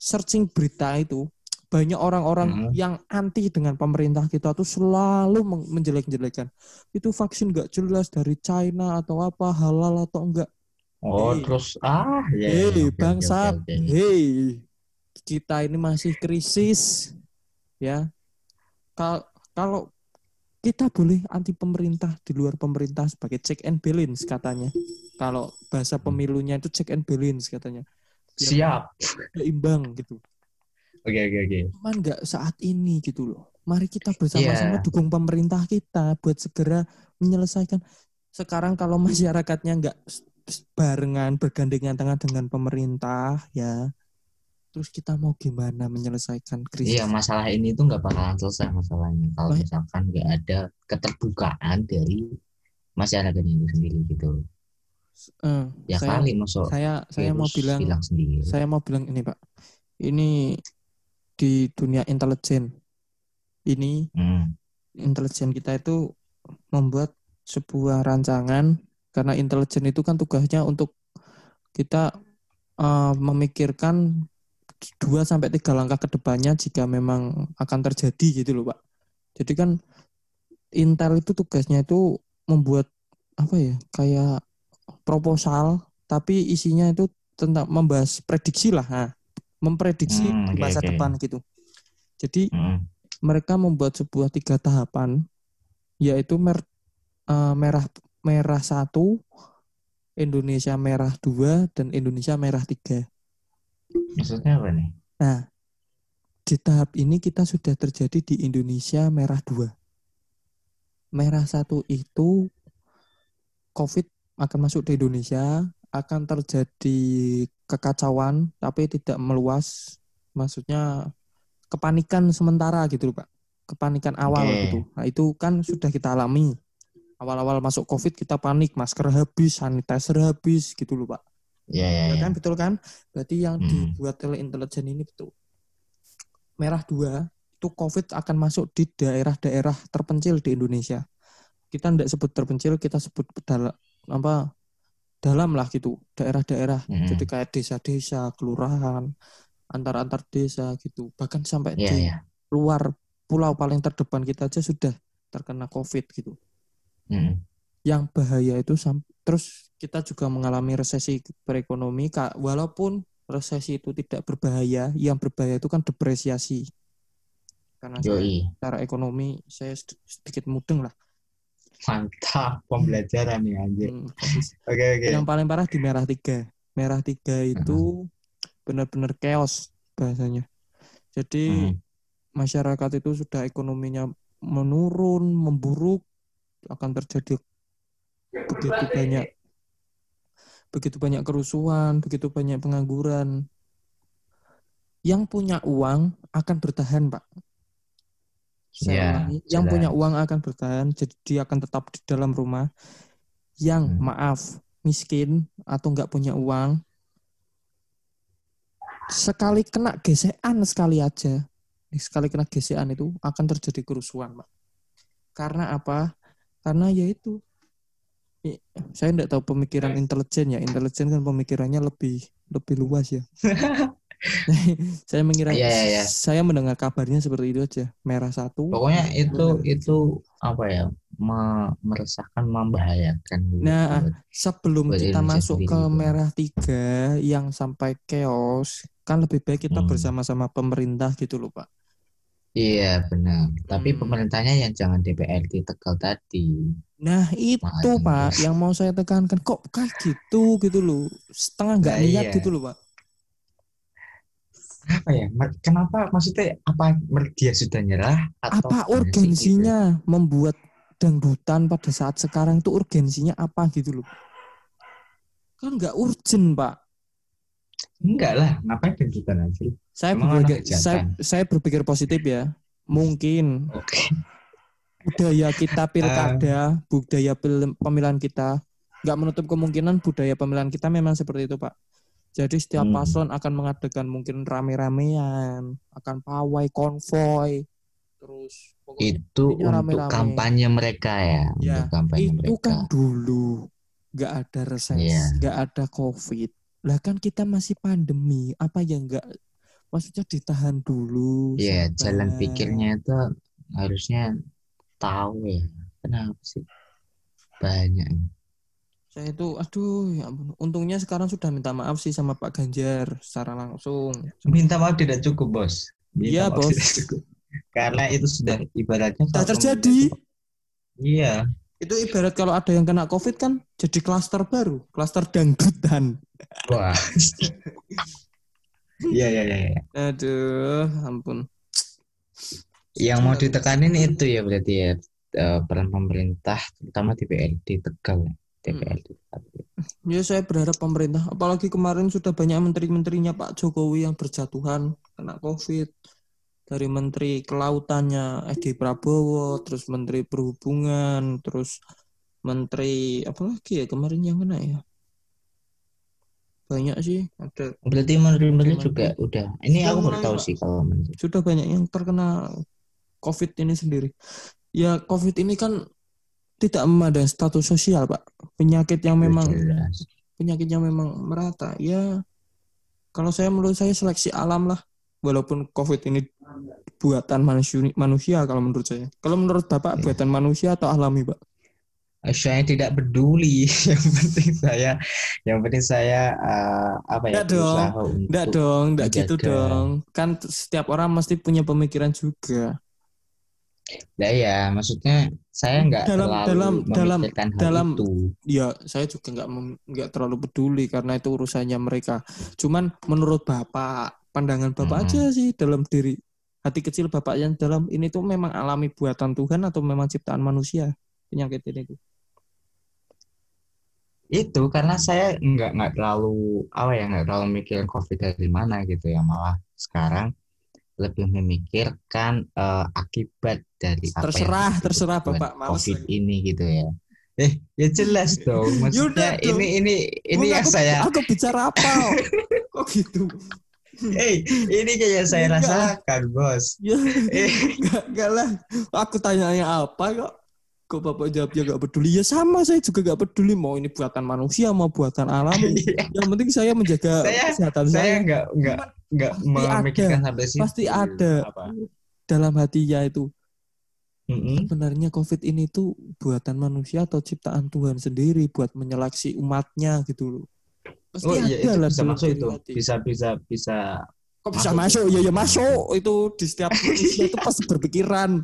searching berita itu, banyak orang-orang Hmm. yang anti dengan pemerintah kita tuh selalu menjelek-jelekan. Itu vaksin nggak jelas dari China atau apa, halal atau enggak. Oh, Hei. terus ah ya. Hei, oke, bangsat. oke, oke. Hei, kita ini masih krisis. Ya. Kal- Kalau kita boleh anti pemerintah di luar pemerintah sebagai check and balance katanya. Kalau bahasa pemilunya itu check and balance katanya. Siap. Seimbang gitu. Oke, oke, oke. cuman nggak saat ini gitu loh. Mari kita bersama-sama Iya. dukung pemerintah kita buat segera menyelesaikan. Sekarang kalau masyarakatnya nggak barengan bergandengan tangan dengan pemerintah ya, terus kita mau gimana menyelesaikan krisis? Iya, masalah ini tuh nggak bakalan selesai masalahnya kalau Baik. misalkan nggak ada keterbukaan dari masyarakat itu sendiri gitu. Eh, Ya saya, kali masuk saya saya mau bilang hilang sendiri. saya mau bilang ini pak, ini di dunia intelijen ini Hmm. intelijen kita itu membuat sebuah rancangan karena intelijen itu kan tugasnya untuk kita eh, memikirkan dua sampai tiga langkah ke depannya jika memang akan terjadi gitu loh pak. Jadi kan Intel itu tugasnya itu membuat apa ya kayak proposal tapi isinya itu tentang membahas prediksi lah, nah, memprediksi Hmm, oke, masa oke. depan gitu. Jadi Hmm. mereka membuat sebuah tiga tahapan yaitu mer- eh, merah merah satu Indonesia merah dua dan Indonesia merah tiga Maksudnya apa nih? nah di tahap ini kita sudah terjadi di Indonesia merah dua merah satu itu COVID akan masuk di Indonesia akan terjadi kekacauan tapi tidak meluas maksudnya kepanikan sementara gitu Pak kepanikan awal Oke. gitu nah itu kan sudah kita alami awal-awal masuk COVID kita panik masker habis sanitizer habis gitu loh Pak Ya, ya, Ya ya. kan betul kan? Berarti yang Hmm. dibuat oleh intelijen ini betul. Merah dua itu COVID akan masuk di daerah-daerah terpencil di Indonesia. Kita tidak sebut terpencil, kita sebut dalam apa dalam lah gitu daerah-daerah. Hmm. Jadi kayak desa-desa, kelurahan, antar-antar desa gitu. Bahkan sampai Ya, di ya. luar pulau paling terdepan kita aja sudah terkena COVID gitu Hmm. yang bahaya itu terus kita juga mengalami resesi perekonomi walaupun resesi itu tidak berbahaya yang berbahaya itu kan depresiasi karena saya secara ekonomi saya sed- sedikit mudeng lah Mantap pembelajaran nih anjir. Hmm, Oke, oke. yang paling parah di merah tiga merah tiga itu benar-benar chaos bahasanya jadi Hmm. masyarakat itu sudah ekonominya menurun memburuk akan terjadi begitu banyak begitu banyak kerusuhan, begitu banyak pengangguran. Yang punya uang akan bertahan, Pak. Saya Ya, ulangi, yang jelas. punya uang akan bertahan, jadi dia akan tetap di dalam rumah. Yang Hmm. maaf miskin atau nggak punya uang, sekali kena gesekan sekali aja, sekali kena gesekan itu akan terjadi kerusuhan, Pak. Karena apa? Karena yaitu saya tidak tahu pemikiran intelijen ya. Intelijen kan pemikirannya lebih lebih luas ya. saya mengira Iya, iya, iya. saya mendengar kabarnya seperti itu aja. Merah satu. Pokoknya itu itu apa ya? me- meresahkan, membahayakan. gitu. Nah, sebelum buat kita masuk ke gitu. merah tiga yang sampai chaos, kan lebih baik kita Hmm. bersama-sama pemerintah gitu loh pak. Iya benar. Tapi Hmm. pemerintahnya yang jangan DPRD Tegal tadi. Nah itu Makanya, pak yang mau saya tekankan kok kayak gitu gitu loh setengah nggak Nah, niat iya. gitu loh pak. Apa ya kenapa maksudnya apa dia sudah nyerah atau Apa gitu? urgensinya membuat dangdutan pada saat sekarang itu urgensinya apa gitu loh? Kan nggak urgent pak. enggak lah ngapain dangdutan aja Saya berpikir, saya, saya berpikir positif ya. Mungkin oke budaya kita pilkada, budaya pil- pemilihan kita, nggak menutup kemungkinan budaya pemilihan kita memang seperti itu, Pak. Jadi setiap Hmm. paslon akan mengadakan mungkin rame-ramean, akan pawai, konvoy, terus pokoknya itu untuk rame-rame. kampanye mereka ya, Ya, untuk kampanye itu mereka kan dulu nggak ada reses, Iya. nggak ada covid. Lah kan kita masih pandemi, apa yang nggak maksudnya ditahan dulu. Iya, jalan sabar. pikirnya itu harusnya tahu ya. Kenapa sih? Banyak. Saya itu, aduh, ya ampun. Untungnya sekarang sudah minta maaf sih sama Pak Ganjar secara langsung. Minta maaf tidak cukup, Bos. Minta Iya, Bos. tidak cukup. Karena itu sudah ibaratnya Sudah terjadi. Iya. Itu ibarat kalau ada yang kena COVID kan jadi klaster baru, klaster dangdutan. Wah. Iya, iya, iya. iya. Aduh, ampun. Yang mau ditekanin itu ya berarti ya eh, peran pemerintah terutama DPRD Tegal ya. DPRD Tegal. Ya saya berharap pemerintah, apalagi kemarin sudah banyak menteri-menterinya Pak Jokowi yang berjatuhan kena COVID. Dari Menteri Kelautannya Edi Prabowo, terus Menteri Perhubungan, terus Menteri apa lagi ya kemarin yang kena ya? Banyak sih, ada Berarti menteri-menteri juga udah. Ini Sudah aku baru tahu sih kalau menteri. sudah banyak yang terkena COVID ini sendiri. Ya COVID ini kan tidak memandang status sosial Pak, penyakit yang memang Jelas. penyakitnya memang merata. Ya, kalau saya menurut saya seleksi alam lah. Walaupun COVID ini buatan manusia, manusia kalau menurut saya. Kalau menurut Bapak Ya. buatan manusia atau alami, Pak? Saya tidak peduli. Yang penting saya, yang penting saya eh, apa ya Nggak dong. Enggak dong, enggak gitu dong. Kan setiap orang mesti punya pemikiran juga. Nah, ya, maksudnya saya nggak Dalam- terlalu dalam- dalam- memikirkan hal dalam- itu. Ya, saya juga nggak nggak terlalu peduli karena itu urusannya mereka. Cuman menurut Bapak, pandangan Bapak Hmm. aja sih dalam diri hati kecil Bapak yang dalam ini tuh memang alami buatan Tuhan atau memang ciptaan manusia penyakit ini tuh. Itu karena saya nggak nggak terlalu apa ya nggak terlalu mikirin COVID dari mana gitu ya malah sekarang lebih memikirkan eh, akibat dari apa Terserah, yang terserah, Bapak. Males COVID ini gitu ya. Eh, ya jelas dong. Maksudnya Yaudah dong. ini ini ini yang aku, saya aku bicara apa? Kok gitu? Eh, ini kayak saya Enggak. rasakan, Bos. Ya, Eh, enggak, enggak lah. Aku tanyanya apa kok? Kok Bapak jawabnya enggak peduli? Ya sama, saya juga enggak peduli mau ini buatan manusia mau buatan alami. iya. Yang penting saya menjaga Saya- kesehatan saya saya. nggak nggak nggak memikirkan sampai situ. Pasti ada. Apa? Dalam hatinya itu Mm-mm. sebenarnya COVID ini tuh buatan manusia atau ciptaan Tuhan sendiri buat menyeleksi umatnya gitu loh. Pasti Oh iya, itu ada lah bisa masuk itu. hati. Bisa bisa bisa. Kok bisa masuk. masuk? Ya ya masuk. Itu di setiap manusia itu pasti berpikiran.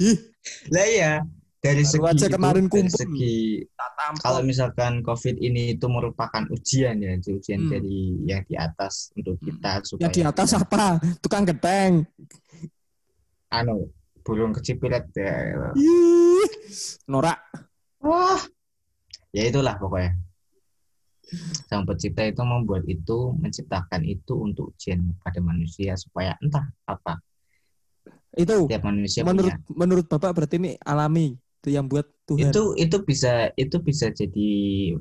Ih, Lah iya, dari Baru segi aja itu, kemarin dari kumpul. segi tampol. kalau misalkan COVID ini itu merupakan ujian ya, itu ujian Hmm. dari yang di atas untuk kita supaya Ya di atas kita, apa? Tukang geteng. anu burung kecipirat ya. Ih, norak. Wah. Ya itulah pokoknya. Sang pencipta itu membuat itu, menciptakan itu untuk ujian pada manusia supaya entah apa. Itu Tiap manusia menurut punya. menurut Bapak berarti ini alami itu yang buat Tuhan. Itu itu bisa itu bisa jadi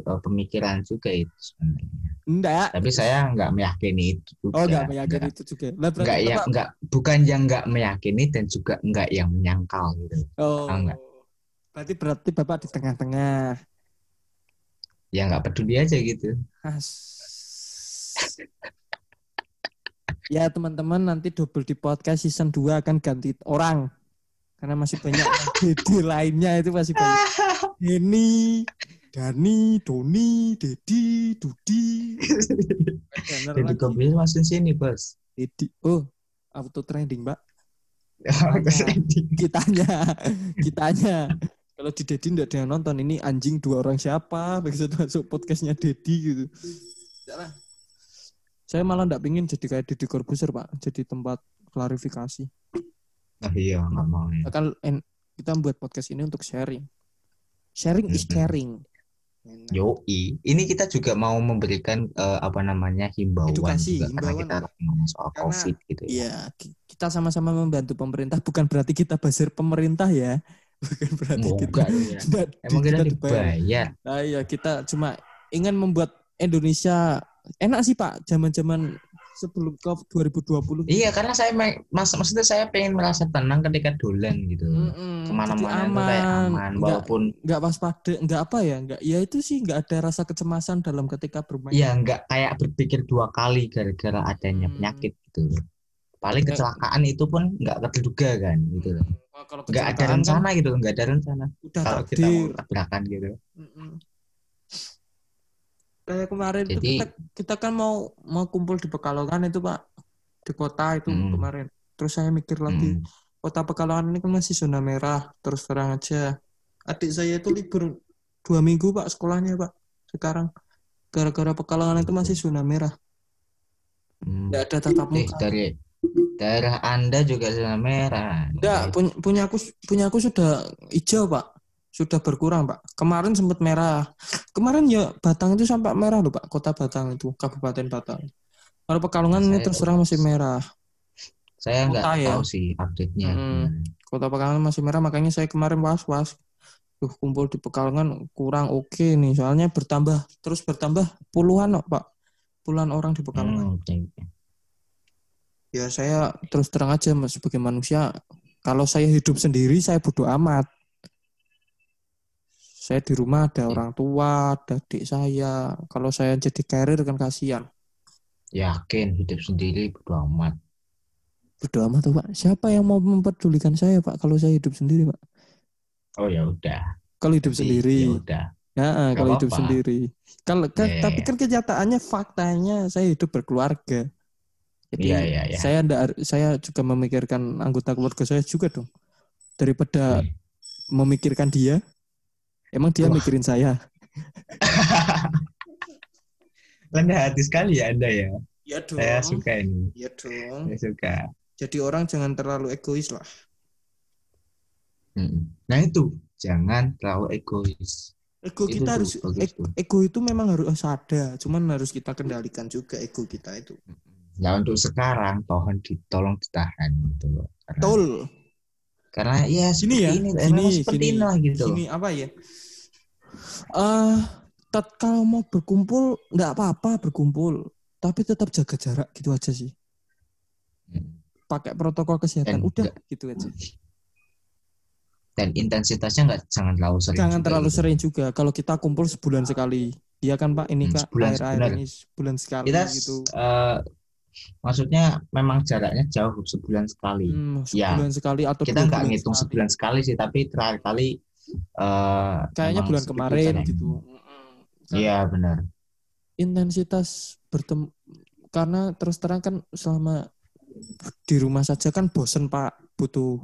uh, pemikiran juga itu sebenarnya. Enggak. Tapi saya nggak meyakini itu juga. Oh, enggak meyakini itu juga. Lah berarti Nggak yang Bapak nggak bukan yang nggak meyakini dan juga nggak yang menyangkal gitu. Oh. Tahu nggak? Berarti berarti Bapak di tengah-tengah. Ya nggak peduli aja gitu. As. Ya teman-teman nanti double di podcast season 2 akan ganti orang karena masih banyak Dedi lainnya itu masih banyak. Ini, Dani, Doni, Dedi, Dudi. Lagi. kopi masuk sini bos. Dedi. Oh, auto trending, Mbak. Kitanya, kitanya. Kalau di Dedi tidak ada yang nonton ini anjing dua orang siapa begitu masuk podcastnya Dedi gitu. Saya malah tidak pingin jadi kayak Deddy Corbuzier pak, jadi tempat klarifikasi. Ah, iya nggak mau ya. Bahkan kita membuat podcast ini untuk sharing. Sharing is Mhm. caring. Yoi, ini kita juga mau memberikan eh, apa namanya himbauan Edukasi, juga karena himbauan. kita lagi ngomong soal Karena- COVID gitu ya. Iya, ki- kita sama-sama membantu pemerintah. Bukan berarti kita basir pemerintah ya. Bukan berarti kita Enggak ya. Emang kita dibayar. dibayar. Nah, iya, kita cuma ingin membuat Indonesia enak sih Pak, zaman-zaman sebelum COVID 2020. Iya, karena saya mas maksudnya saya pengen merasa tenang ketika dolan gitu. Mm-mm, Ke mana-mana jadi tuh kayak aman, Nggak- walaupun nggak waspada, nggak apa ya, nggak ya itu sih nggak ada rasa kecemasan dalam ketika bermain. ya nggak kayak berpikir dua kali gara-gara adanya Hmm. penyakit gitu. Paling Nggak- kecelakaan itu pun nggak terduga kan gitu. loh. Oh, kalau Nggak ada kecelakaan kan rencana gitu, nggak ada rencana. udah Kalau kita takdir. mau tabrakan gitu. Mm-mm. Kayak kemarin itu Jadi- kita, kita kan mau mau kumpul di Pekalongan itu Pak di kota itu Hmm. kemarin. Terus saya mikir lagi Hmm. kota Pekalongan ini kan masih zona merah. Terus terang aja adik saya itu libur dua minggu Pak sekolahnya Pak sekarang gara-gara Pekalongan itu masih zona merah. Hmm. Nggak ada tatap muka. dari daerah Anda juga zona merah. Enggak, punya, punya aku punya aku sudah hijau, Pak. Sudah berkurang, Pak. Kemarin sempat merah. Kemarin ya Batang itu sampai merah loh, Pak. Kota Batang itu, Kabupaten Batang. Kalau Pekalongan ini Saya- terus terang masih merah. Saya nggak ya? tahu sih update-nya. Mm. gimana. Kota Pekalongan masih merah, makanya saya kemarin was-was. Duh, kumpul di Pekalongan kurang oke nih. Soalnya bertambah, terus bertambah puluhan, kok, Pak. Puluhan orang di Pekalongan. Hmm. Ya saya terus terang aja Mas, sebagai manusia, kalau saya hidup sendiri saya bodoh amat. Saya di rumah ada orang tua, ada adik saya. Kalau saya jadi karir kan kasihan. Yakin hidup sendiri bodo amat. Bodoh amat tuh Pak. Siapa yang mau mempedulikan saya Pak kalau saya hidup sendiri Pak? Oh ya udah. Kalau hidup Jadi, sendiri. Ya udah. Ya, ah, kalau hidup apa-apa. sendiri. Kalau Iya, tapi iya. kan kenyataannya faktanya saya hidup berkeluarga. Jadi Iya, iya, iya. saya ndak saya juga memikirkan anggota keluarga saya juga dong. Daripada Iya. memikirkan dia, emang dia Wah. mikirin saya. Rendah hati sekali ya Anda ya. Iya dong. Saya suka ini. Iya dong. Saya suka. Jadi orang jangan terlalu egois lah. Nah itu jangan terlalu egois. Ego Itu kita harus bagus e- tuh. ego itu memang harus ada, cuman harus kita kendalikan juga ego kita itu. Ya untuk sekarang tolong ditolong ditahan gitu loh. Karena, Betul. Karena ya seperti ya, ini, gini, emang seperti gini, inilah gitu. Gini apa ya? Eh, tet kalau mau berkumpul nggak apa-apa berkumpul, tapi tetap jaga jarak gitu aja sih. Mm. Pakai protokol kesehatan, Dan udah nggak- gitu aja. Dan intensitasnya nggak jangan terlalu sering. Jangan juga terlalu gitu. sering juga. Kalau kita kumpul sebulan sekali, iya kan Pak? Ini Hmm, Kak sebulan, ini sebulan sekali Kita gitu. eh, maksudnya memang jaraknya jauh sebulan sekali. Hmm, Ya. sebulan sekali atau Kita nggak ngitung sekali. sebulan sekali sih, tapi terakhir kali eh, Kayaknya bulan kemarin jaraknya. gitu. Iya benar. Intensitas bertemu karena terus terang kan selama di rumah saja kan bosen Pak, butuh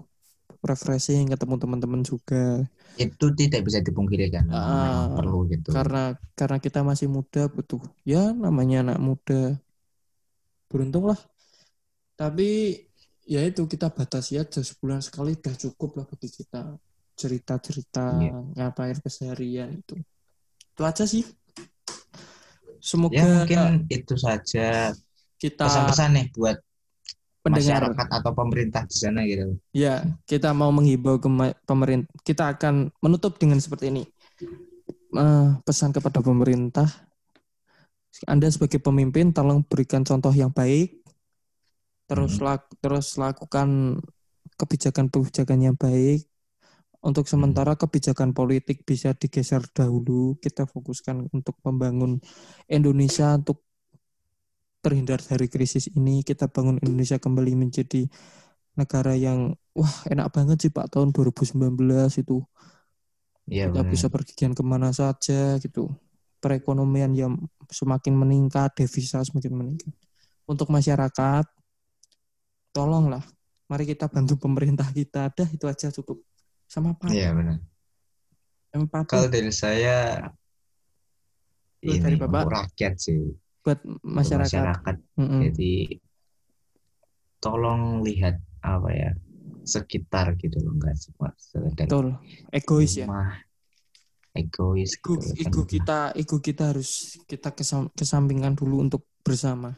refreshing ketemu teman-teman juga. Itu tidak bisa dipungkiri kan. Ah, perlu gitu. Karena karena kita masih muda butuh ya namanya anak muda. Beruntung lah. Tapi ya itu kita batasi aja sebulan sekali udah cukup lah bagi kita cerita-cerita Iya. ngapain keseharian itu. Itu aja sih. Semoga Ya mungkin itu saja kita pesan-pesan nih buat pendengar masyarakat atau pemerintah di sana gitu. ya kita mau menghimbau ke pemerintah kita akan menutup dengan seperti ini Eh, pesan kepada pemerintah anda sebagai pemimpin tolong berikan contoh yang baik. Terus Hmm. lak- terus lakukan kebijakan-kebijakan yang baik. Untuk sementara kebijakan politik bisa digeser dahulu. Kita fokuskan untuk membangun Indonesia untuk terhindar dari krisis ini. Kita bangun Indonesia kembali menjadi negara yang wah enak banget sih Pak tahun 2019 itu. Iya kita benar. bisa pergian ke mana saja gitu perekonomian yang semakin meningkat devisa semakin meningkat untuk masyarakat tolonglah mari kita bantu pemerintah kita dah itu aja cukup sama Pak Iya benar. empati Kalau dari saya ini dari Bapak? rakyat sih, buat masyarakat. masyarakat. Mm-mm. Jadi tolong lihat apa ya sekitar gitu loh, enggak cuma sekedar Betul. Egois ya. Egois Ego, gitu kan. ego kita, ego kita harus kita kesam- kesampingkan dulu untuk bersama.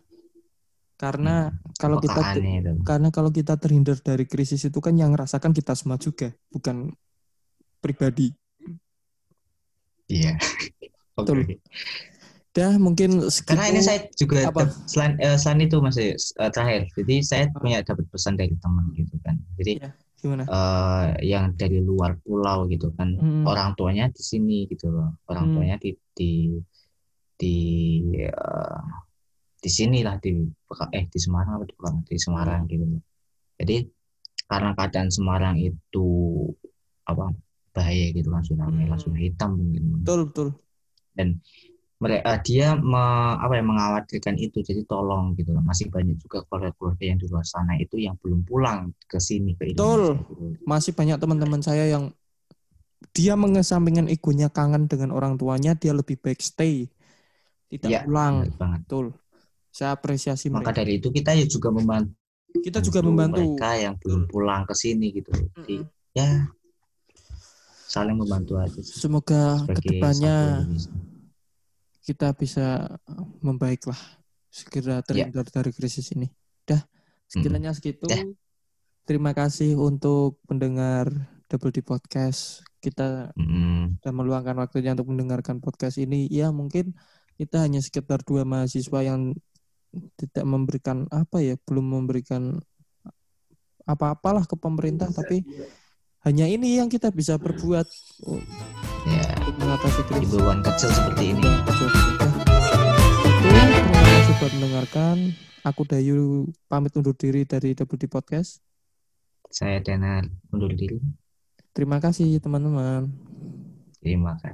Karena kalau kita itu. karena kalau kita terhindar dari krisis itu kan yang rasakan kita semua juga, bukan pribadi. Iya. Betul. Oke. Dah mungkin segitu. Karena ini saya juga Apa? selain eh, selain itu Mas eh, terakhir. Jadi saya punya dapat pesan dari teman gitu kan. Jadi Iya. Gimana? eh, yang dari luar pulau gitu kan. Hmm. Orang tuanya di sini gitu loh. Orang Hmm. tuanya di di di eh, di sini lah di eh di Semarang apa di di Semarang Hmm. gitu loh. Jadi karena keadaan Semarang itu apa bahaya gitu kan tsunami Hmm. langsung hitam mungkin Betul, betul. Mereka dia me- apa ya mengkhawatirkan itu jadi tolong gitu loh masih banyak juga keluarga-keluarga yang di luar sana itu yang belum pulang ke sini ke Betul. Indonesia gitu. Masih banyak teman-teman saya yang dia mengesampingkan egonya kangen dengan orang tuanya, dia lebih baik stay. Tidak Iya, pulang. banget Betul. Saya apresiasi maka mereka. dari itu kita ya juga membantu Kita juga membantu. mereka yang belum pulang ke sini gitu jadi Mm-mm. ya saling membantu aja Semoga ke depannya. Kita bisa membaiklah segera terhindar dari krisis ini. Dah, sekiranya segitu. Dah. Terima kasih untuk pendengar Double D Podcast. Kita Mm-mm. sudah meluangkan waktunya untuk mendengarkan podcast ini. Ya mungkin kita hanya sekitar dua mahasiswa yang tidak memberikan apa ya, belum memberikan apa-apalah ke pemerintah, tapi hanya ini yang kita bisa perbuat. Ya. Untuk mengatasi krisis. himbauan kecil seperti ini. Itu, terima kasih buat mendengarkan. Aku Dayu pamit undur diri dari WD Podcast. saya Dana undur diri. Terima kasih teman-teman. terima kasih